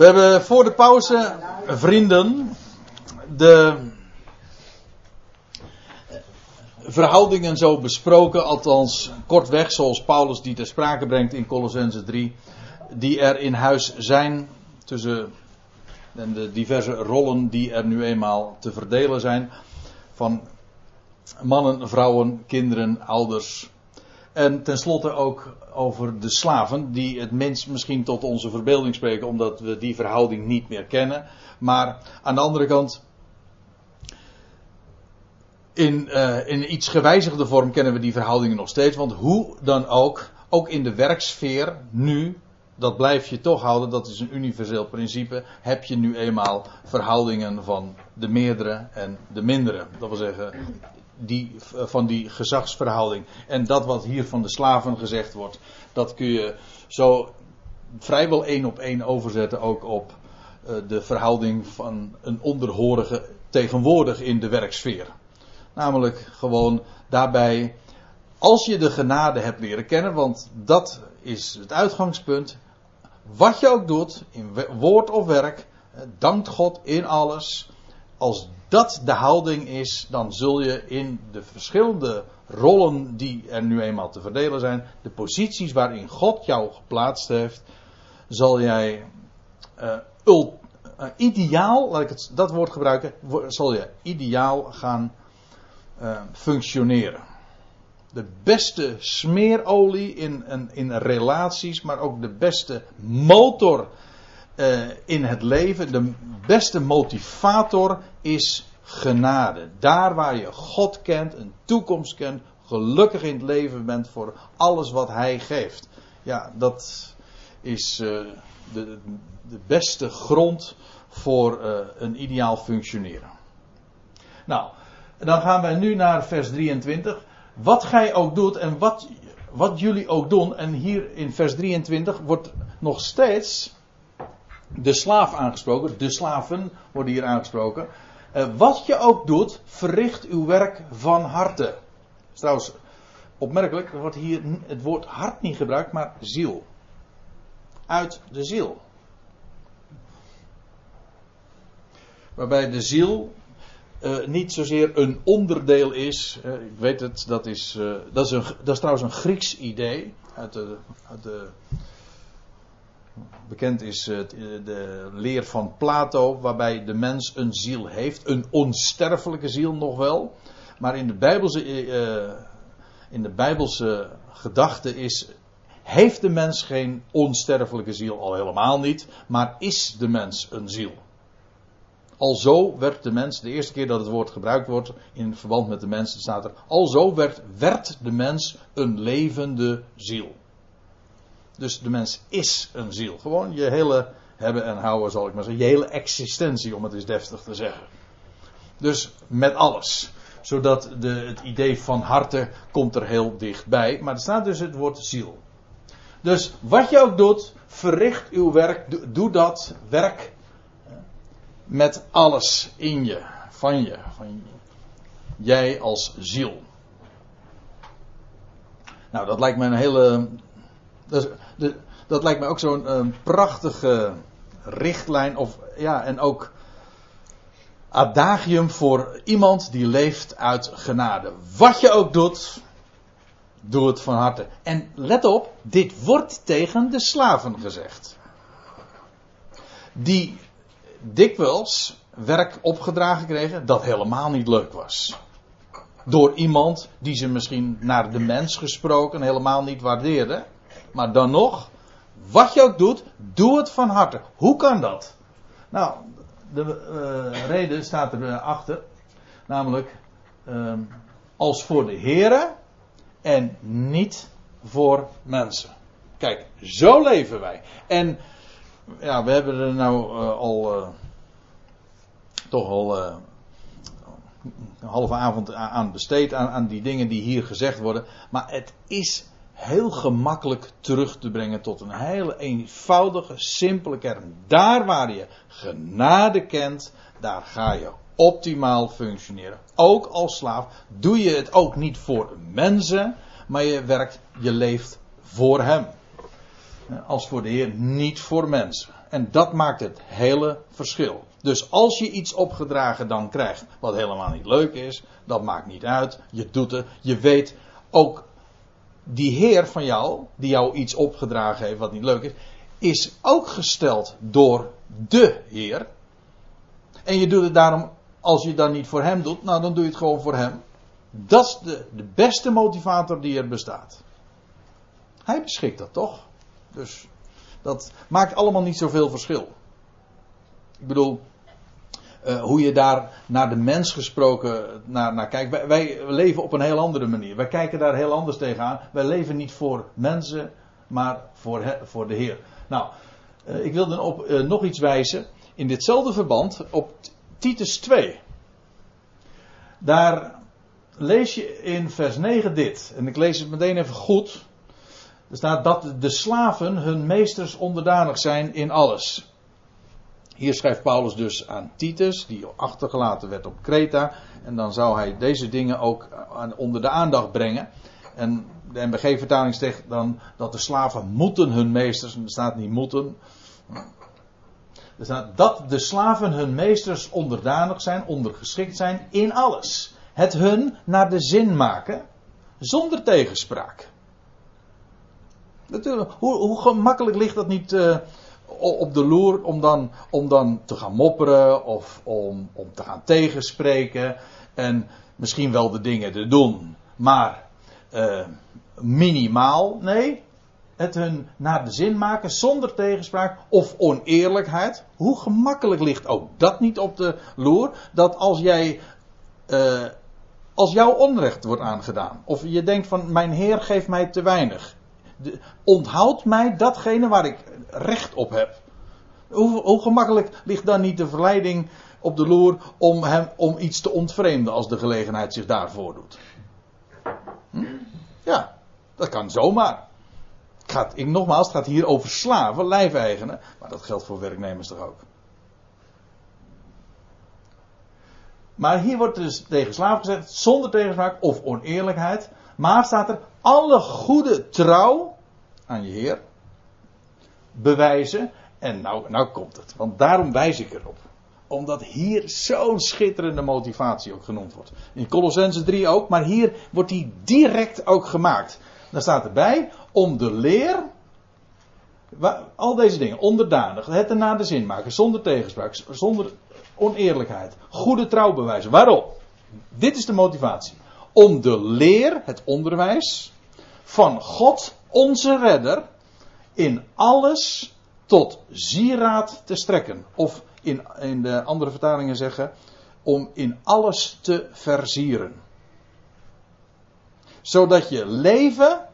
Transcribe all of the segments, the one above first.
We hebben voor de pauze, vrienden, de verhoudingen zo besproken, althans kortweg, zoals Paulus die ter sprake brengt in Colossense 3, die er in huis zijn tussen en de diverse rollen die er nu eenmaal te verdelen zijn van mannen, vrouwen, kinderen, ouders. En tenslotte ook over de slaven, die het mens misschien tot onze verbeelding spreken, omdat we die verhouding niet meer kennen. Maar aan de andere kant, in, uh, in iets gewijzigde vorm kennen we die verhoudingen nog steeds. Want hoe dan ook, ook in de werksfeer nu, dat blijf je toch houden, dat is een universeel principe, heb je nu eenmaal verhoudingen van de meerdere en de mindere. Dat wil zeggen, die, van die gezagsverhouding. En dat wat hier van de slaven gezegd wordt, dat kun je zo vrijwel één op één overzetten ook op uh, de verhouding van een onderhorige tegenwoordig in de werksfeer. Namelijk gewoon daarbij, als je de genade hebt leren kennen, want dat is het uitgangspunt. Wat je ook doet, in woord of werk, dankt God in alles. Als dat de houding is, dan zul je in de verschillende rollen die er nu eenmaal te verdelen zijn, de posities waarin God jou geplaatst heeft, zal jij uh, ult, uh, ideaal, laat ik het, dat woord gebruiken, zal je ideaal gaan uh, functioneren. De beste smeerolie in, in relaties, maar ook de beste motor uh, in het leven, de beste motivator is genade. Daar waar je God kent, een toekomst kent, gelukkig in het leven bent voor alles wat Hij geeft. Ja, dat is uh, de, de beste grond voor uh, een ideaal functioneren. Nou, dan gaan wij nu naar vers 23. Wat gij ook doet en wat, wat jullie ook doen, en hier in vers 23 wordt nog steeds de slaaf aangesproken, de slaven worden hier aangesproken. Uh, wat je ook doet, verricht uw werk van harte. Trouwens, opmerkelijk, er wordt hier het woord hart niet gebruikt, maar ziel. Uit de ziel. Waarbij de ziel uh, niet zozeer een onderdeel is. Ik weet het, dat is, uh, dat, is een, dat is trouwens een Grieks idee. Uit de, uit de, bekend is de leer van Plato, waarbij de mens een ziel heeft. Een onsterfelijke ziel nog wel. Maar in de Bijbelse, in de Bijbelse gedachte is. Heeft de mens geen onsterfelijke ziel? Al helemaal niet. Maar is de mens een ziel? Alzo werd de mens, de eerste keer dat het woord gebruikt wordt in verband met de mens, staat er, alzo werd, werd de mens een levende ziel. Dus de mens is een ziel. Gewoon je hele hebben en houden, zal ik maar zeggen. Je hele existentie, om het eens deftig te zeggen. Dus met alles. Zodat de, het idee van harte komt er heel dichtbij. Maar er staat dus het woord ziel. Dus wat je ook doet, verricht uw werk. Doe dat werk met alles in je, van je, van jij als ziel. Nou, dat lijkt me een hele. Dat, lijkt me ook zo'n prachtige richtlijn, of ja, en ook adagium voor iemand die leeft uit genade. Wat je ook doet, doe het van harte. En let op, dit wordt tegen de slaven gezegd. Die dikwijls werk opgedragen kregen dat helemaal niet leuk was. Door iemand die ze misschien naar de mens gesproken helemaal niet waardeerde. Maar dan nog, wat je ook doet, doe het van harte. Hoe kan dat? Nou, de uh, reden staat erachter. Namelijk, uh, als voor de heren en niet voor mensen. Kijk, zo leven wij. En ja, we hebben er nou uh, al toch al uh, een halve avond aan besteed aan, aan die dingen die hier gezegd worden. Maar het is heel gemakkelijk terug te brengen tot een hele eenvoudige, simpele kern. Daar waar je genade kent, daar ga je optimaal functioneren. Ook als slaaf doe je het ook niet voor mensen, maar je werkt, je leeft voor hem als voor de Heer, niet voor mensen. En dat maakt het hele verschil. Dus als je iets opgedragen dan krijgt wat helemaal niet leuk is, dat maakt niet uit. Je doet het. Je weet ook die Heer van jou, die jou iets opgedragen heeft wat niet leuk is, is ook gesteld door de Heer. En je doet het daarom, als je het dan niet voor Hem doet, nou dan doe je het gewoon voor Hem. Dat is de, de beste motivator die er bestaat. Hij beschikt dat toch? Dus dat maakt allemaal niet zoveel verschil. Ik bedoel, uh, hoe je daar naar de mens gesproken naar, naar kijkt. Wij, leven op een heel andere manier. Wij kijken daar heel anders tegenaan. Wij leven niet voor mensen, maar voor, voor de Heer. Nou, uh, ik wilde op uh, nog iets wijzen. In ditzelfde verband op Titus 2. Daar lees je in vers 9 dit. En ik lees het meteen even goed. Er staat dat de slaven hun meesters onderdanig zijn in alles. Hier schrijft Paulus dus aan Titus, die achtergelaten werd op Kreta. En dan zou hij deze dingen ook onder de aandacht brengen. En de MBG-vertaling zegt dan dat de slaven moeten hun meesters, er staat niet moeten. Er staat dat de slaven hun meesters onderdanig zijn, ondergeschikt zijn in alles. Het hun naar de zin maken, zonder tegenspraak. Natuurlijk, hoe, hoe gemakkelijk ligt dat niet uh, op de loer om dan, om dan te gaan mopperen of om, om te gaan tegenspreken en misschien wel de dingen te doen, maar uh, minimaal. Nee, het hun naar de zin maken zonder tegenspraak of oneerlijkheid. Hoe gemakkelijk ligt ook dat niet op de loer? Dat als jij. Uh, als jouw onrecht wordt aangedaan. Of je denkt van mijn Heer geeft mij te weinig. Onthoud mij datgene waar ik recht op heb. Hoe, hoe, gemakkelijk ligt dan niet de verleiding op de loer om, hem, om iets te ontvreemden als de gelegenheid zich daarvoor doet? Hm? Ja, dat kan zomaar. Gaat, ik, nogmaals, het gaat hier over slaven, lijfeigenen. Maar dat geldt voor werknemers toch ook. Maar hier wordt dus tegen slaven gezegd, zonder tegenspraak of oneerlijkheid. Maar staat er, alle goede trouw aan je Heer bewijzen. En nou, nou komt het, want daarom wijs ik erop. Omdat hier zo'n schitterende motivatie ook genoemd wordt. In Colossense 3 ook, maar hier wordt die direct ook gemaakt. Dan staat erbij, om de leer, al deze dingen, onderdanig, het ernaar de zin maken, zonder tegenspraak, zonder oneerlijkheid, goede trouw bewijzen. Waarom? Dit is de motivatie. Om de leer, het onderwijs, van God, onze redder, in alles tot zieraad te strekken. Of in, in de andere vertalingen zeggen, om in alles te versieren. Zodat je leven,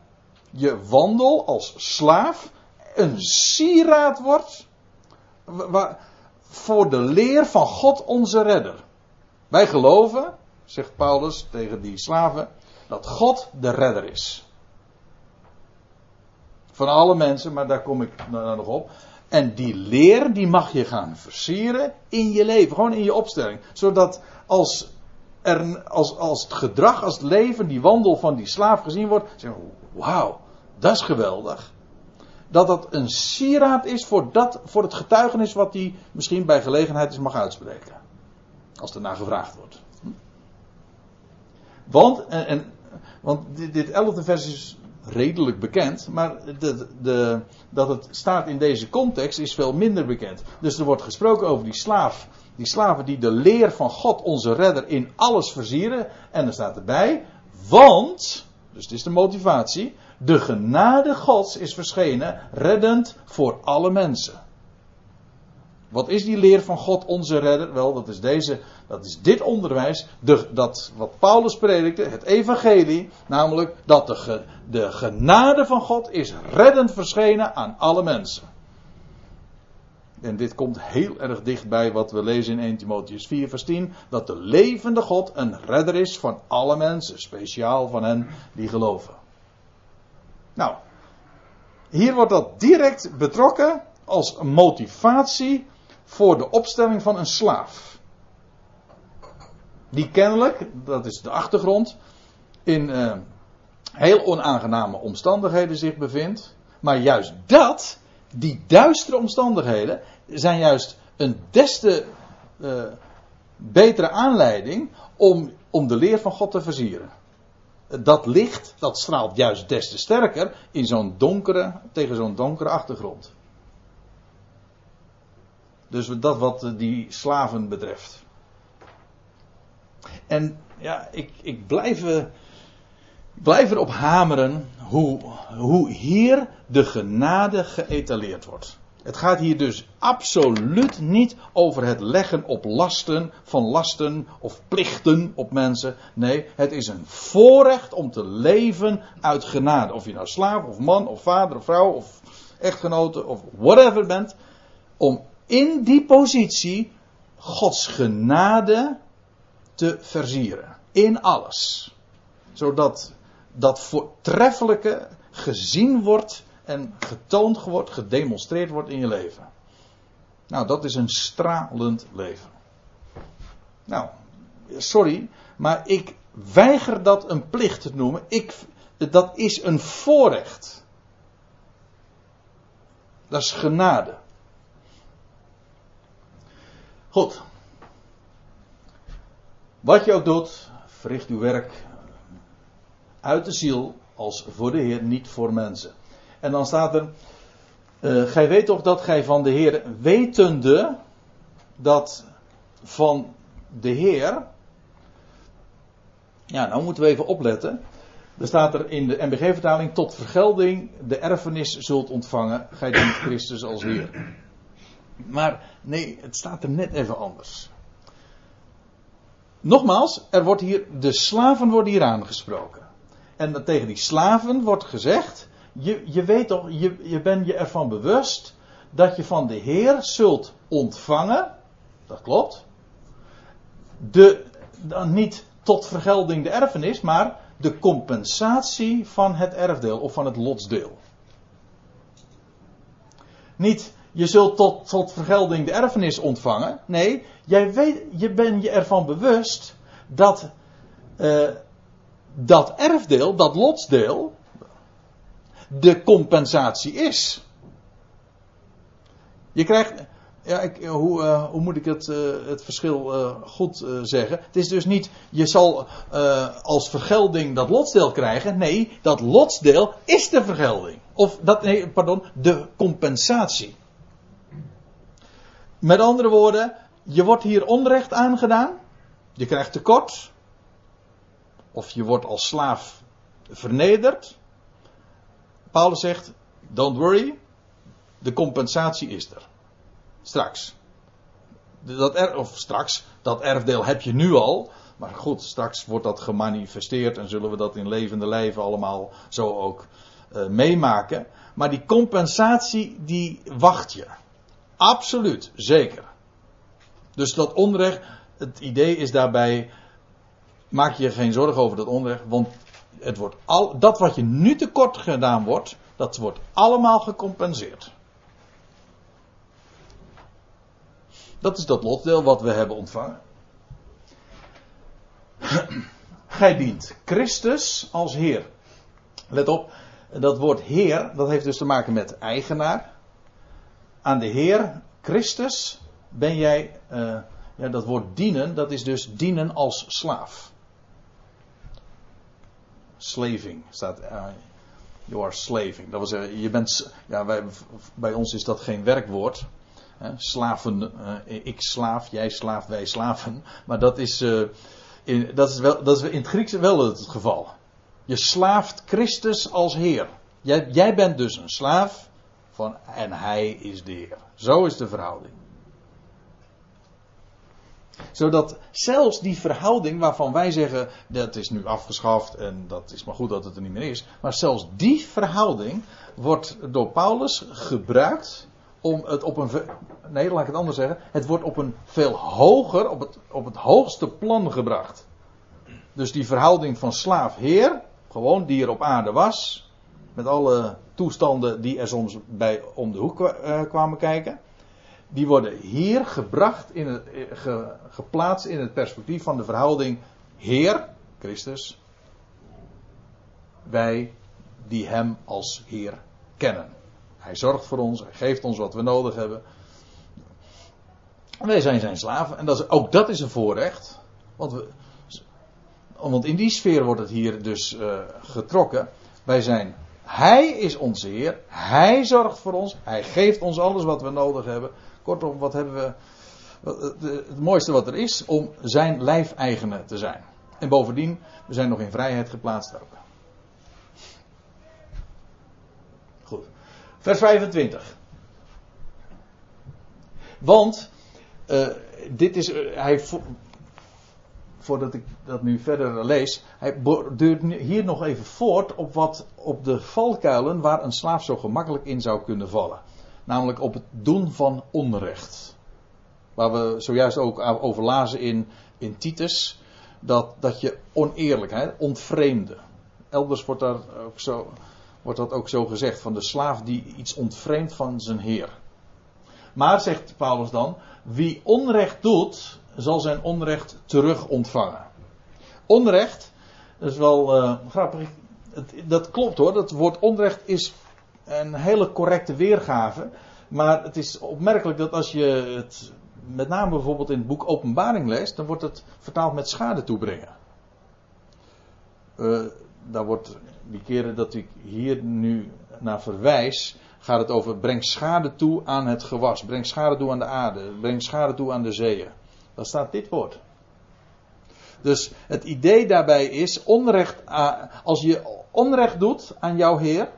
je wandel als slaaf, een sieraad wordt voor de leer van God onze redder. Wij geloven, zegt Paulus tegen die slaven, dat God de redder is. Van alle mensen, maar daar kom ik nou nog op. En die leer, die mag je gaan versieren in je leven, gewoon in je opstelling. Zodat als, er, als, als het gedrag, als het leven, die wandel van die slaaf gezien wordt, we, wauw, dat is geweldig. Dat dat een sieraad is voor, dat, voor het getuigenis wat hij misschien bij gelegenheid eens mag uitspreken. Als er naar gevraagd wordt. Want, en, want dit, elfde vers is redelijk bekend, maar de, de, dat het staat in deze context is veel minder bekend. Dus er wordt gesproken over die slaaf, die slaven die de leer van God, onze redder, in alles versieren. En er staat erbij, want, dus dit is de motivatie, de genade Gods is verschenen, reddend voor alle mensen. Wat is die leer van God, onze redder? Wel, dat is, deze, dat is dit onderwijs, de, dat wat Paulus predikte, het evangelie, namelijk dat de, de genade van God is reddend verschenen aan alle mensen. En dit komt heel erg dicht bij wat we lezen in 1 Timotheus 4, vers 10. Dat de levende God een redder is van alle mensen. Speciaal van hen die geloven. Nou, hier wordt dat direct betrokken als motivatie voor de opstelling van een slaaf. Die kennelijk, dat is de achtergrond, in uh, heel onaangename omstandigheden zich bevindt. Maar juist dat die duistere omstandigheden zijn juist een des te uh, betere aanleiding om, om de leer van God te versieren. Dat licht, dat straalt juist des te sterker in zo'n donkere, tegen zo'n donkere achtergrond. Dus dat wat die slaven betreft. En ja, ik, ik blijf, uh, blijf erop hameren hoe, hoe hier de genade geëtaleerd wordt. Het gaat hier dus absoluut niet over het leggen op lasten van lasten of plichten op mensen. Nee, het is een voorrecht om te leven uit genade. Of je nou slaaf of man of vader of vrouw of echtgenote of whatever bent. Om in die positie Gods genade te versieren. In alles. Zodat dat voortreffelijke gezien wordt en getoond wordt, gedemonstreerd wordt in je leven. Nou, dat is een stralend leven. Nou, sorry, maar ik weiger dat een plicht te noemen. Ik, dat is een voorrecht. Dat is genade. Goed. Wat je ook doet, verricht uw werk uit de ziel als voor de Heer, niet voor mensen. En dan staat er, uh, gij weet toch dat gij van de Heer, wetende dat van de Heer, ja, nou moeten we even opletten. Er staat er in de MBG-vertaling, tot vergelding de erfenis zult ontvangen, gij dient Christus als Heer. Maar nee, het staat er net even anders. Nogmaals, er wordt hier, de slaven worden hier aangesproken. En tegen die slaven wordt gezegd, je, je weet toch, je, je bent je ervan bewust dat je van de Heer zult ontvangen. Dat klopt. De, dan niet tot vergelding de erfenis, maar de compensatie van het erfdeel of van het lotsdeel. Niet je zult tot, tot vergelding de erfenis ontvangen. Nee, jij weet, je bent je ervan bewust dat uh, dat erfdeel, dat lotsdeel, de compensatie is. Je krijgt. Ja, ik, hoe, uh, hoe, moet ik het, het verschil goed zeggen? Het is dus niet, je zal als vergelding dat lotsdeel krijgen. Nee, dat lotsdeel is de vergelding. Of dat, nee, pardon, de compensatie. Met andere woorden, je wordt hier onrecht aangedaan. Je krijgt tekort. Of je wordt als slaaf vernederd. Paulus zegt: Don't worry, de compensatie is er. Straks. Dat of straks, dat erfdeel heb je nu al. Maar goed, straks wordt dat gemanifesteerd en zullen we dat in levende lijven allemaal zo ook uh, meemaken. Maar die compensatie, die wacht je. Absoluut, zeker. Dus dat onrecht, het idee is daarbij, maak je geen zorgen over dat onrecht, want het wordt al, dat wat je nu tekort gedaan wordt, dat wordt allemaal gecompenseerd. Dat is dat lotdeel wat we hebben ontvangen. Gij dient Christus als Heer. Let op, dat woord Heer, dat heeft dus te maken met eigenaar aan de Heer Christus ben jij, uh, ja, dat woord dienen, dat is dus dienen als slaaf. Slaving staat, uh, you are slaving. Dat wil zeggen, je bent, ja, wij, bij ons is dat geen werkwoord. Hè, slaven, uh, ik slaaf, jij slaaf, wij slaven. Maar dat is, in, dat is, wel, dat is in het Grieks wel het geval. Je slaaft Christus als Heer. Jij, jij bent dus een slaaf van, en hij is de Heer. Zo is de verhouding. Zodat zelfs die verhouding waarvan wij zeggen dat is nu afgeschaft en dat is maar goed dat het er niet meer is. Maar zelfs die verhouding wordt door Paulus gebruikt om het op een. Nee, laat ik het anders zeggen. Het wordt op een veel hoger, op het, op het hoogste plan gebracht. Dus die verhouding van slaaf-heer, gewoon die er op aarde was, met alle toestanden die er soms bij om de hoek eh, kwamen kijken. Die worden hier gebracht, in het, eh, geplaatst in het perspectief van de verhouding Heer, Christus, wij die Hem als Heer kennen. Hij zorgt voor ons, hij geeft ons wat we nodig hebben. En wij zijn zijn slaven. En dat is, ook dat is een voorrecht. Want, we, want in die sfeer wordt het hier dus uh, getrokken. Wij zijn, hij is onze Heer. Hij zorgt voor ons. Hij geeft ons alles wat we nodig hebben. Kortom, wat hebben we. Het mooiste wat er is om zijn lijfeigenen te zijn. En bovendien, we zijn nog in vrijheid geplaatst ook. Goed. Vers 25. Want, uh, dit is, uh, hij, voordat ik dat nu verder lees, hij borduurt hier nog even voort op wat, op de valkuilen waar een slaaf zo gemakkelijk in zou kunnen vallen. Namelijk op het doen van onrecht. Waar we zojuist ook over lazen in, in Titus, dat, dat je oneerlijkheid, ontvreemde. Elders wordt, daar ook zo, wordt dat ook zo gezegd, van de slaaf die iets ontvreemdt van zijn heer. Maar, zegt Paulus dan, wie onrecht doet, zal zijn onrecht terug ontvangen. Onrecht, dat is wel uh, grappig, dat klopt hoor, dat woord onrecht is een hele correcte weergave. Maar het is opmerkelijk dat als je het met name bijvoorbeeld in het boek Openbaring leest, dan wordt het vertaald met schade toebrengen. Uh, daar wordt, die keren dat ik hier nu naar verwijs, gaat het over breng schade toe aan het gewas, breng schade toe aan de aarde, breng schade toe aan de zeeën. Dan staat dit woord. Dus het idee daarbij is, onrecht, als je onrecht doet aan jouw Heer,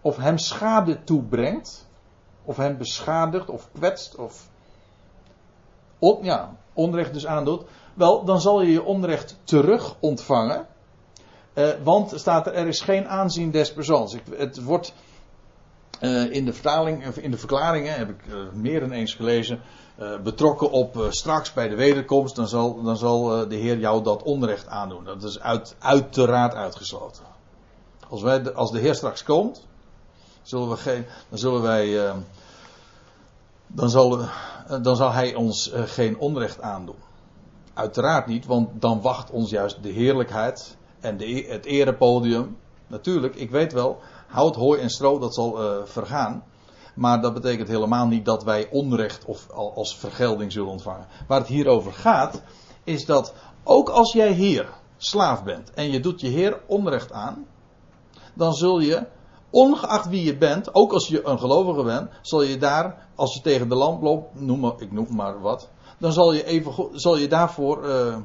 of hem schade toebrengt, of hem beschadigt of kwetst, of on, ja, onrecht dus aandoet, wel, dan zal je je onrecht terug ontvangen. Uh, want staat er, er is geen aanzien des persoons. Ik, het wordt uh, in de vertaling, in de verklaringen, heb ik uh, meer dan eens gelezen, betrokken op straks bij de wederkomst, dan zal, dan zal de Heer jou dat onrecht aandoen. Dat is uit, uiteraard uitgesloten. Als, wij, als de Heer straks komt, zullen we geen, dan zullen wij dan zal, dan zal hij ons eh, geen onrecht aandoen. Uiteraard niet, want dan wacht ons juist de heerlijkheid en de, e-, het erepodium. Natuurlijk, ik weet wel, hout, hooi en stro, dat zal vergaan. Maar dat betekent helemaal niet dat wij onrecht of als vergelding zullen ontvangen. Waar het hier over gaat, is dat ook als jij hier slaaf bent en je doet je heer onrecht aan, dan zul je ongeacht wie je bent, ook als je een gelovige bent, zal je daar, als je tegen de lamp loopt, noem maar, ik noem maar wat, dan zal je, even, zal je daarvoor uh,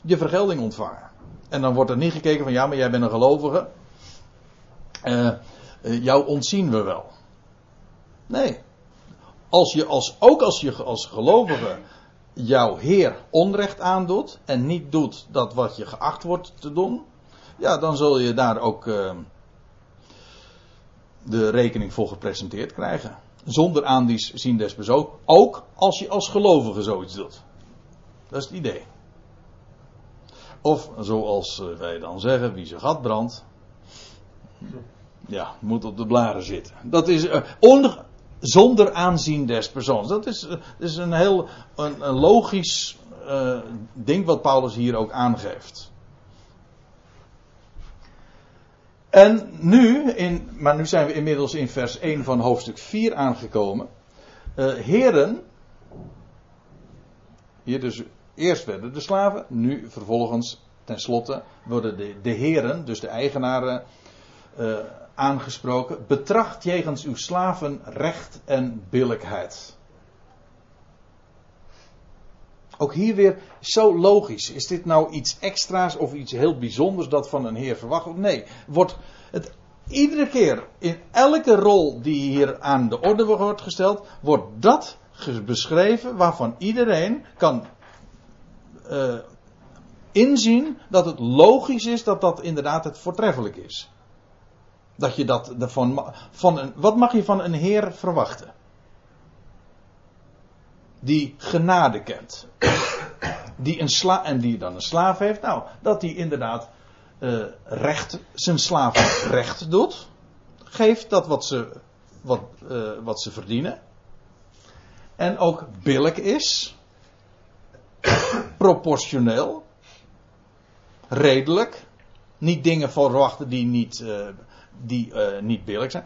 je vergelding ontvangen. En dan wordt er niet gekeken van ja, maar jij bent een gelovige. Uh, uh, jou ontzien we wel. Nee. Als je als, ook als je als gelovige jouw Heer onrecht aandoet en niet doet dat wat je geacht wordt te doen, ja, dan zul je daar ook de rekening voor gepresenteerd krijgen. Zonder aanzien des persoons. Ook als je als gelovige zoiets doet. Dat is het idee. Of zoals eh, wij dan zeggen, wie zijn gat brandt. Ja, moet op de blaren zitten. Dat is uh, zonder aanzien des persoons. Dat is, uh, is een heel een, logisch uh, ding wat Paulus hier ook aangeeft. En nu, in, maar nu zijn we inmiddels in vers 1 van hoofdstuk 4 aangekomen. Uh, heren, hier dus eerst werden de slaven, nu vervolgens tenslotte worden de, de heren, dus de eigenaren, aangesproken. Betracht jegens uw slaven recht en billijkheid. Ook hier weer zo logisch. Is dit nou iets extra's of iets heel bijzonders dat van een heer verwacht wordt? Nee, wordt het iedere keer in elke rol die hier aan de orde wordt gesteld, wordt dat beschreven waarvan iedereen kan uh, inzien dat het logisch is dat dat inderdaad het voortreffelijk is. Dat je dat van, van een, wat mag je van een heer verwachten? die genade kent. Die een sla en die dan een slaaf heeft. Nou, dat die inderdaad uh, recht, zijn slaaf recht doet. Geeft dat wat ze, wat, uh, wat ze verdienen. En ook billig is. proportioneel. Redelijk. Niet dingen verwachten die niet, uh, die, niet billig zijn.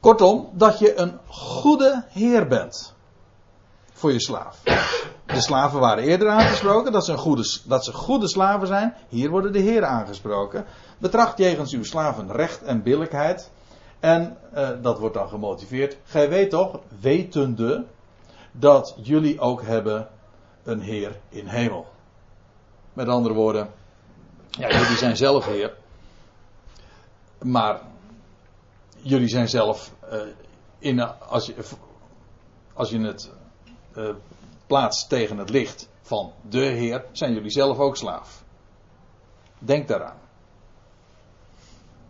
Kortom, dat je een goede heer bent voor je slaaf. De slaven waren eerder aangesproken, dat ze, een goede, dat ze goede slaven zijn. Hier worden de heren aangesproken. Betracht jegens uw slaven recht en billijkheid. En uh, dat wordt dan gemotiveerd. Gij weet toch, wetende, dat jullie ook hebben een Heer in hemel. Met andere woorden, ja, jullie zijn zelf Heer. Maar jullie zijn zelf, uh, in, als, je, als je het uh, plaatst tegen het licht van de Heer, zijn jullie zelf ook slaaf. Denk daaraan.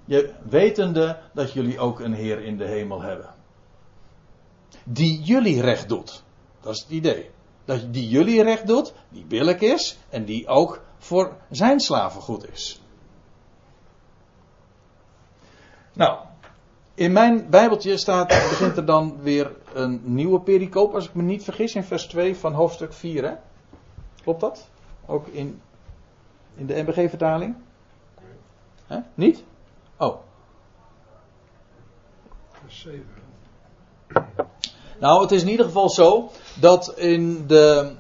Je, wetende dat jullie ook een Heer in de hemel hebben. Die jullie recht doet. Dat is het idee. Dat die jullie recht doet, die billig is en die ook voor zijn slaven goed is. Nou, in mijn Bijbeltje staat, begint er dan weer een nieuwe pericoop, als ik me niet vergis, in vers 2 van hoofdstuk 4. Hè? Klopt dat? Ook in, in de MBG-vertaling? Nee. Niet? Oh. Vers 7. Nou, het is in ieder geval zo dat in de,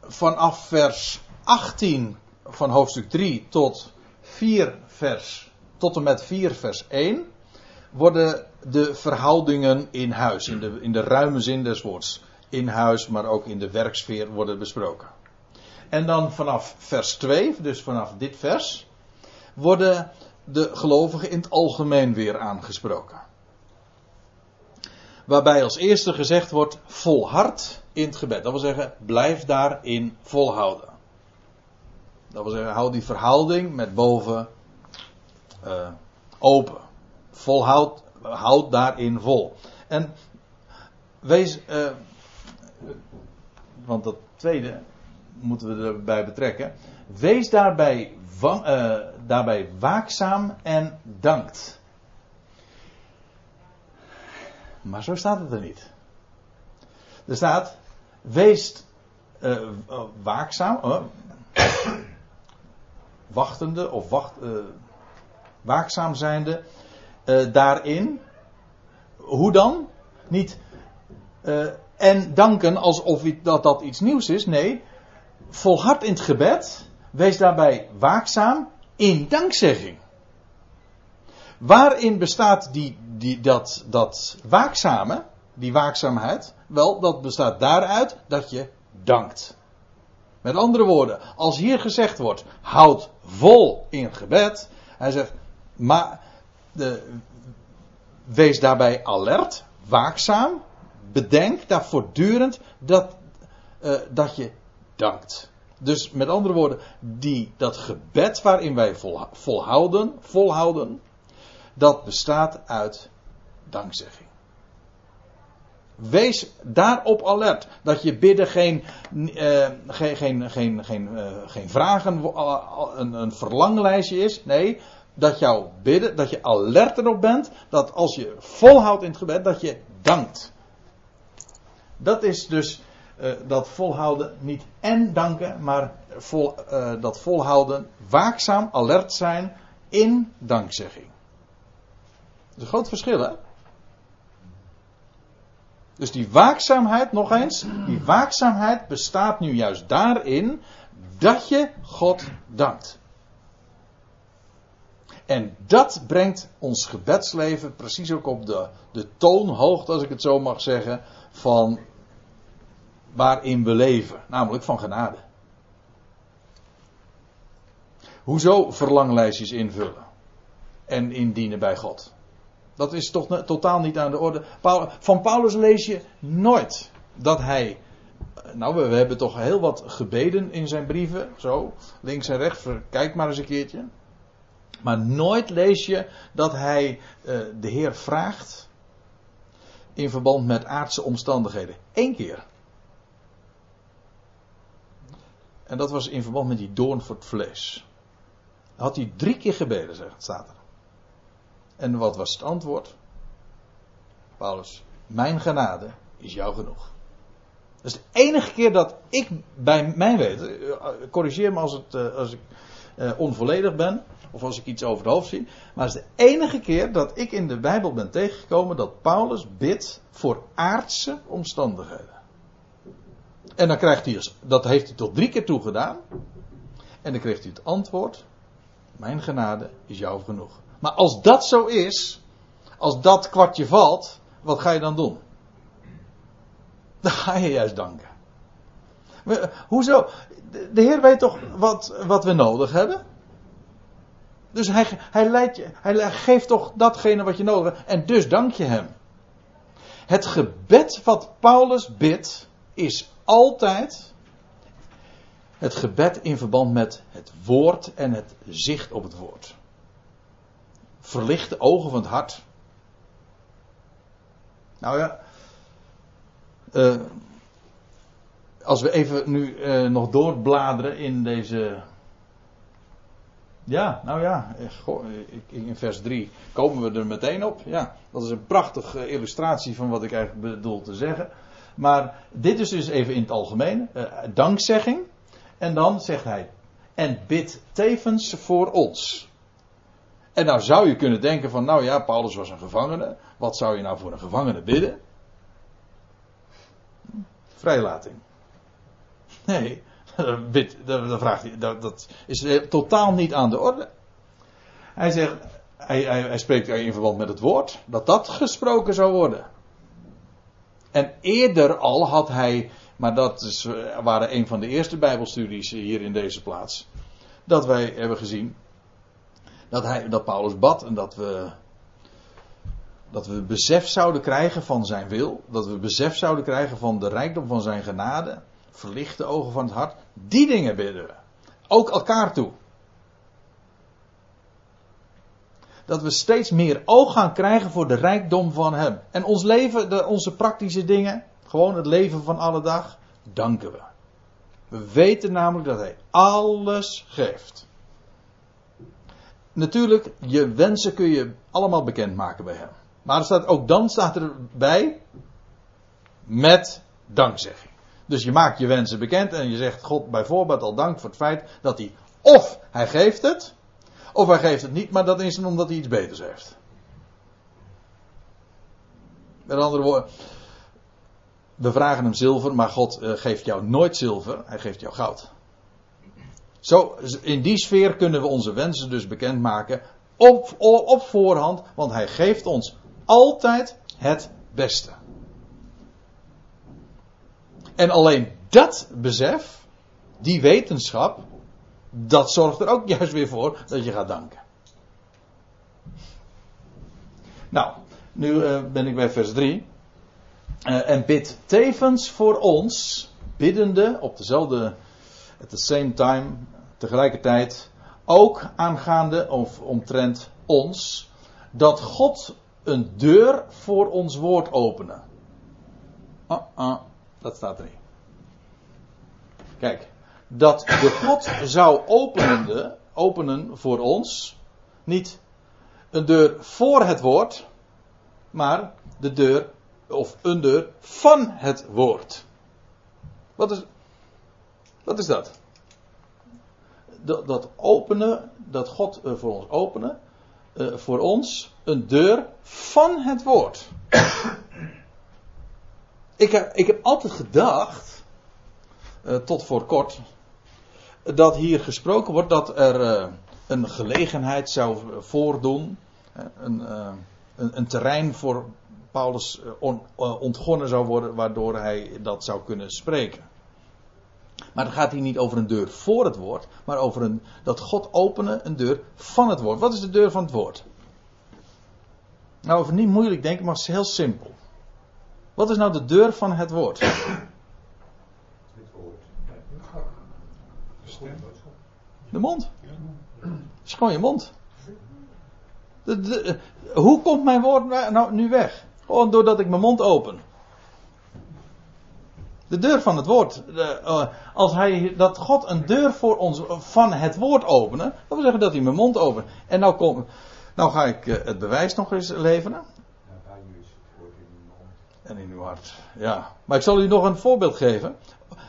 vanaf vers 18 van hoofdstuk 3 tot 4 vers, tot en met 4 vers 1 worden de verhoudingen in huis, in de, in de ruime zin des woords, in huis, maar ook in de werksfeer worden besproken. En dan vanaf vers 2, dus vanaf dit vers, worden de gelovigen in het algemeen weer aangesproken. Waarbij als eerste gezegd wordt: volhard in het gebed. Dat wil zeggen, blijf daarin volhouden. Dat wil zeggen, houd die verhouding met boven uh, open. Volhoud, houd daarin vol. En wees, uh, want dat tweede moeten we erbij betrekken. Wees daarbij, uh, daarbij waakzaam en dankt. Maar zo staat het er niet. Er staat, wees waakzaam, wachtende of wacht, waakzaam zijnde daarin. Hoe dan? Niet en danken alsof dat, dat iets nieuws is. Nee, volhard in het gebed. Wees daarbij waakzaam in dankzegging. Waarin bestaat die, die, dat, dat waakzame, die waakzaamheid? Wel, dat bestaat daaruit dat je dankt. Met andere woorden, als hier gezegd wordt, houd vol in gebed. Hij zegt, maar wees daarbij alert, waakzaam, bedenk daar voortdurend dat, uh, dat je dankt. Dus met andere woorden, die, dat gebed waarin wij vol, volhouden, volhouden, dat bestaat uit dankzegging. Wees daarop alert dat je bidden geen, uh, geen, geen, geen, geen, uh, geen vragen, een, een verlanglijstje is. Nee, dat jouw bidden, dat je alert erop bent, dat als je volhoudt in het gebed, dat je dankt. Dat is dus dat volhouden niet en danken, maar vol, dat volhouden waakzaam, alert zijn in dankzegging. Dat is een groot verschil, hè? Dus die waakzaamheid, nog eens, die waakzaamheid bestaat nu juist daarin dat je God dankt. En dat brengt ons gebedsleven precies ook op de, de toonhoogte, als ik het zo mag zeggen, van waarin we leven, namelijk van genade. Hoezo verlanglijstjes invullen en indienen bij God? Dat is toch totaal niet aan de orde. Van Paulus lees je nooit dat hij. Nou, we, hebben toch heel wat gebeden in zijn brieven. Zo, links en rechts. Kijk maar eens een keertje. Maar nooit lees je dat hij uh, de Heer vraagt. in verband met aardse omstandigheden. Eén keer. En dat was in verband met die doorn voor het vlees. Had hij drie keer gebeden, zegt, staat er. En wat was het antwoord? Paulus, mijn genade is jou genoeg. Dat is de enige keer dat ik bij mijn weten, corrigeer me als, het, eh, als ik eh, onvolledig ben. Of als ik iets over het hoofd zie. Maar het is de enige keer dat ik in de Bijbel ben tegengekomen dat Paulus bidt voor aardse omstandigheden. En dan krijgt hij, dat heeft hij tot drie keer toe gedaan. En dan kreeg hij het antwoord: Mijn genade is jou genoeg. Maar als dat zo is, als dat kwartje valt, wat ga je dan doen? Dan ga je juist danken. Hoezo? De Heer weet toch wat, wat we nodig hebben? Dus hij, hij, je, hij geeft toch datgene wat je nodig hebt. En dus dank je hem. Het gebed wat Paulus bidt is altijd het gebed in verband met het woord en het zicht op het woord. Verlicht de ogen van het hart. Nou ja. Uh, als we even nu uh, nog doorbladeren in deze. Ja, nou ja, eh, goh, in vers 3 komen we er meteen op. Ja, dat is een prachtige illustratie van wat ik eigenlijk bedoel te zeggen. Maar dit is dus even in het algemeen. Dankzegging. En dan zegt hij. En bid tevens voor ons. En nou zou je kunnen denken van, nou ja, Paulus was een gevangene. Wat zou je nou voor een gevangene bidden? Vrijlating. Nee, dan vraagt dat, dat is totaal niet aan de orde. Hij zegt, hij, hij, hij spreekt in verband met het woord, dat dat gesproken zou worden. En eerder al had hij, maar dat is, eh, waren een van de eerste Bijbelstudies hier in deze plaats, dat wij hebben gezien dat, hij, dat Paulus bad en dat we, dat we besef zouden krijgen van zijn wil, dat we besef zouden krijgen van de rijkdom van zijn genade, verlichte ogen van het hart, die dingen bidden we. Ook elkaar toe. dat we steeds meer oog gaan krijgen voor de rijkdom van Hem. En ons leven, de, onze praktische dingen, gewoon het leven van alle dag, danken we. We weten namelijk dat Hij alles geeft. Natuurlijk, je wensen kun je allemaal bekendmaken bij Hem. Maar staat, ook dan staat erbij met dankzegging. Dus je maakt je wensen bekend en je zegt God bijvoorbeeld al dank voor het feit dat hij of hij geeft het, of hij geeft het niet, maar dat is omdat hij iets beters heeft. Met andere woorden, we vragen hem zilver, maar God uh, geeft jou nooit zilver, hij geeft jou goud. Zo, in die sfeer kunnen we onze wensen dus bekendmaken op, op voorhand, want hij geeft ons altijd het beste. En alleen dat besef, die wetenschap, dat zorgt er ook juist weer voor dat je gaat danken. Nou, nu uh, ben ik bij vers 3. Uh, eh, en bid tevens voor ons, biddende op dezelfde, at the same time, tegelijkertijd, ook aangaande of omtrent ons, dat God een deur voor ons woord openen. Uh -uh, dat staat erin. Kijk, dat de God zou openen, openen voor ons, niet een deur voor het woord, maar de deur, of een deur van het woord. Wat is, wat is dat? Dat, dat openen, dat God uh, voor ons openen, uh, voor ons een deur van het woord. Ik, heb, ik heb altijd gedacht, uh, tot voor kort, dat hier gesproken wordt dat er uh, een gelegenheid zou voordoen, een, uh, een, een, terrein voor Paulus on, ontgonnen zou worden, waardoor hij dat zou kunnen spreken. Maar het gaat hier niet over een deur voor het woord, maar over een, dat God openen een deur van het woord. Wat is de deur van het woord? Nou, over niet moeilijk denken, maar heel simpel. Wat is nou de deur van het woord? De mond. Is gewoon je mond. De, hoe komt mijn woord nou nu weg? Gewoon doordat ik mijn mond open. De deur van het woord. De, uh, als hij, dat God een deur voor ons van het woord openen. Dat wil zeggen dat hij mijn mond opent. En nou, kom, nou ga ik uh, het bewijs nog eens leveren. En in uw hart. Ja. Maar ik zal u nog een voorbeeld geven.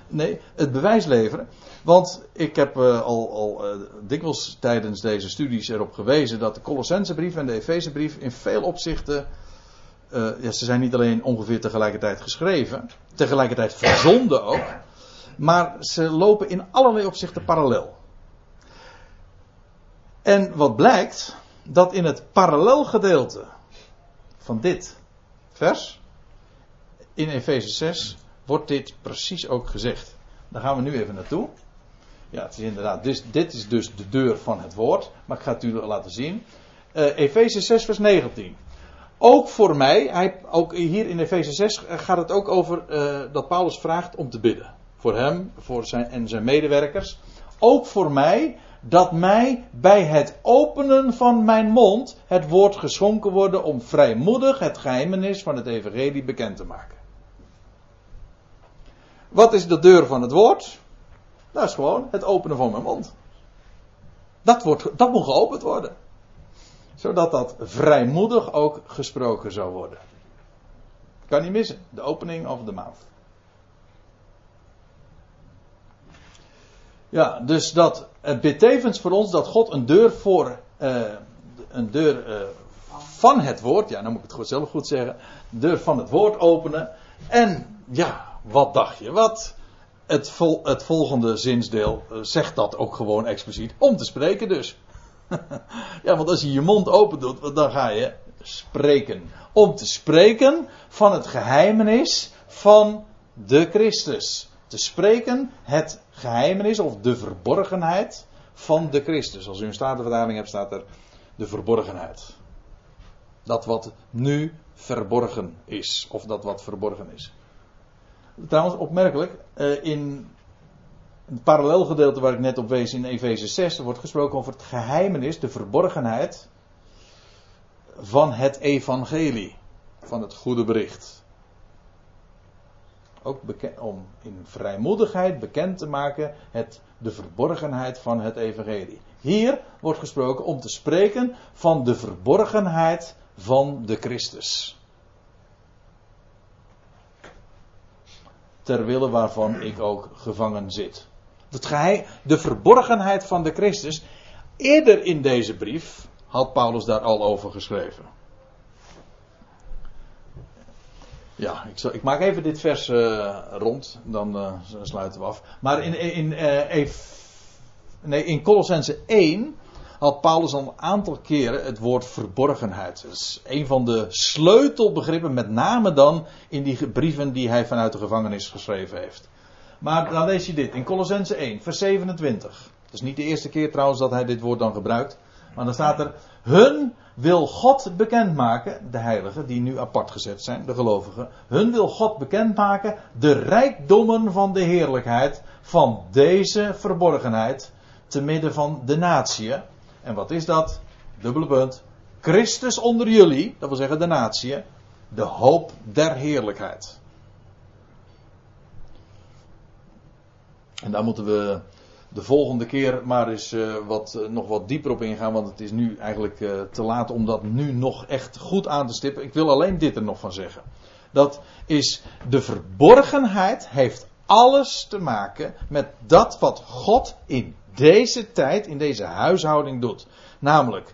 Nee, het bewijs leveren. Want ik heb uh, al, al uh, dikwijls tijdens deze studies erop gewezen dat de Colossensebrief en de Efezebrief in veel opzichten. Uh, ja, ze zijn niet alleen ongeveer tegelijkertijd geschreven, tegelijkertijd verzonden ook. Maar ze lopen in allerlei opzichten parallel. En wat blijkt, dat in het parallelgedeelte van dit vers, in Efeze 6, wordt dit precies ook gezegd. Daar gaan we nu even naartoe. Ja, het is inderdaad, dus, dit is dus de deur van het woord, maar ik ga het u laten zien. Uh, Efeze 6, vers 19. Ook voor mij, hij, ook hier in Efeze 6 gaat het ook over uh, dat Paulus vraagt om te bidden. Voor hem voor zijn, en zijn medewerkers. Ook voor mij, dat mij bij het openen van mijn mond het woord geschonken worden om vrijmoedig het geheimenis van het evangelie bekend te maken. Wat is de deur van het woord? Dat is gewoon het openen van mijn mond. Dat, wordt, dat moet geopend worden. Zodat dat vrijmoedig ook gesproken zou worden. Kan niet missen. De opening of de mouth. Ja, dus dat het voor ons dat God een deur voor uh, een deur uh, van het woord, ja, dan moet ik het zelf goed zeggen, deur van het woord openen. En ja, wat dacht je? Wat? Het, het volgende zinsdeel uh, zegt dat ook gewoon expliciet. Om te spreken dus. ja, want als je je mond open doet, dan ga je spreken. Om te spreken van het geheimenis van de Christus. Te spreken het geheimenis of de verborgenheid van de Christus. Als u een statenvertaling hebt, staat er de verborgenheid. Dat wat nu verborgen is, of dat wat verborgen is. Trouwens, opmerkelijk, eh, in het parallelgedeelte waar ik net op wees in Efeze 6, wordt gesproken over het geheimenis, de verborgenheid van het evangelie, van het goede bericht. Ook om in vrijmoedigheid bekend te maken het, de verborgenheid van het evangelie. Hier wordt gesproken om te spreken van de verborgenheid van de Christus. Ter wille waarvan ik ook gevangen zit. Het geheim, de verborgenheid van de Christus. Eerder in deze brief had Paulus daar al over geschreven. Ja, ik, zal, ik, maak even dit vers uh, rond, dan uh, sluiten we af. Maar in, in, uh, nee, in Colossense 1 had Paulus al een aantal keren het woord verborgenheid. Dat is een van de sleutelbegrippen, met name dan in die brieven die hij vanuit de gevangenis geschreven heeft. Maar dan lees je dit in Colossense 1, vers 27. Het is niet de eerste keer trouwens dat hij dit woord dan gebruikt. Maar dan staat er: Hun wil God bekendmaken, de heiligen die nu apart gezet zijn, de gelovigen. Hun wil God bekendmaken de rijkdommen van de heerlijkheid van deze verborgenheid te midden van de natie. En wat is dat? Dubbele punt. Christus onder jullie, dat wil zeggen de natie, de hoop der heerlijkheid. En daar moeten we de volgende keer maar eens uh, wat, uh, nog wat dieper op ingaan. Want het is nu eigenlijk uh, te laat om dat nu nog echt goed aan te stippen. Ik wil alleen dit er nog van zeggen. Dat is de verborgenheid heeft alles te maken met dat wat God in deze tijd, in deze huishouding doet. Namelijk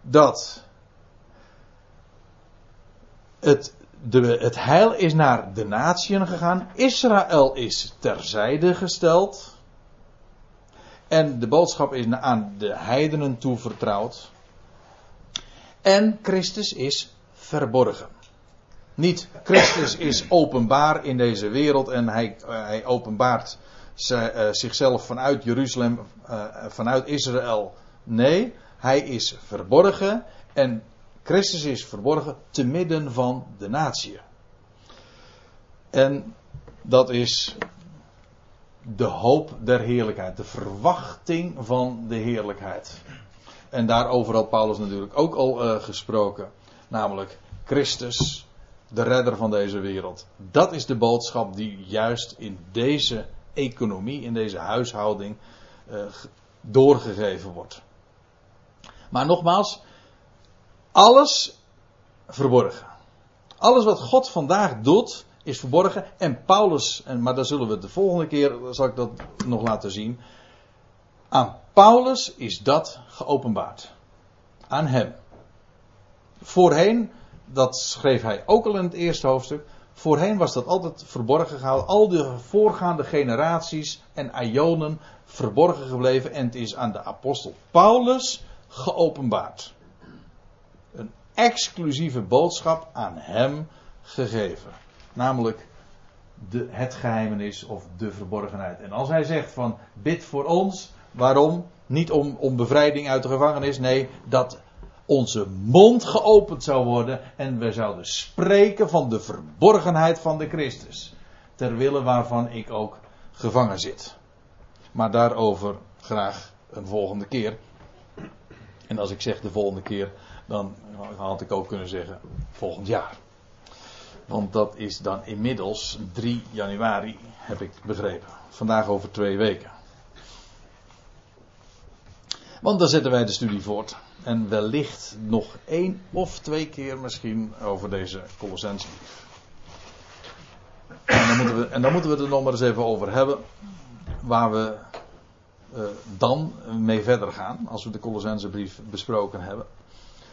dat het, de, het heil is naar de natieën gegaan. Israël is terzijde gesteld. En de boodschap is aan de heidenen toevertrouwd. En Christus is verborgen. Niet Christus is openbaar in deze wereld en hij, uh, hij openbaart uh, zichzelf vanuit Jeruzalem, uh, vanuit Israël. Nee, hij is verborgen en Christus is verborgen te midden van de natie. En dat is de hoop der heerlijkheid, de verwachting van de heerlijkheid. En daarover had Paulus natuurlijk ook al uh, gesproken, namelijk Christus, de redder van deze wereld. Dat is de boodschap die juist in deze economie, in deze huishouding uh, doorgegeven wordt. Maar nogmaals, alles verborgen. Alles wat God vandaag doet, is verborgen. En Paulus, en, maar daar zullen we de volgende keer, zal ik dat nog laten zien. Aan Paulus is dat geopenbaard. Aan hem. Voorheen, dat schreef hij ook al in het eerste hoofdstuk. Voorheen was dat altijd verborgen gehouden. Al de voorgaande generaties en aionen verborgen gebleven. En het is aan de apostel Paulus geopenbaard. Een exclusieve boodschap aan hem gegeven. Namelijk de, het geheimenis of de verborgenheid. En als hij zegt van bid voor ons, waarom? Niet om, om bevrijding uit de gevangenis, nee, dat onze mond geopend zou worden en we zouden spreken van de verborgenheid van de Christus. Ter wille waarvan ik ook gevangen zit. Maar daarover graag een volgende keer. En als ik zeg de volgende keer, dan had ik ook kunnen zeggen volgend jaar. Want dat is dan inmiddels 3 januari, heb ik begrepen. Vandaag over twee weken. Want dan zetten wij de studie voort. En wellicht nog één of twee keer misschien over deze Colossense. En dan moeten we, en dan moeten we het er nog maar eens even over hebben. Waar we uh, dan mee verder gaan. Als we de Colossense brief besproken hebben.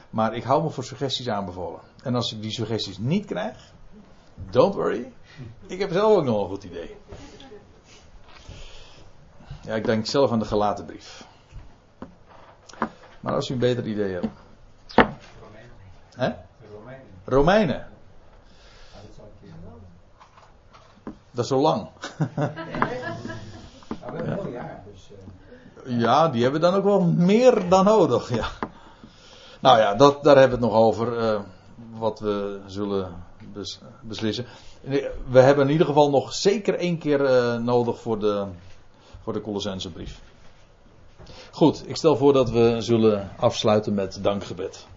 Maar ik hou me voor suggesties aanbevolen. En als ik die suggesties niet krijg. Don't worry. Ik heb zelf ook nog een goed idee. Ja, ik denk zelf aan de gelaten brief. Maar als u een beter idee hebt. Romeinen. Hè? Romeinen. Romeinen. Dat is zo lang. Ja, die hebben dan ook wel meer dan nodig. Ja. Nou ja, dat, daar hebben we het nog over. Uh, wat we zullen bes, beslissen. We hebben in ieder geval nog zeker één keer uh, nodig voor de, voor de Colossense brief. Goed, ik stel voor dat we zullen afsluiten met dankgebed.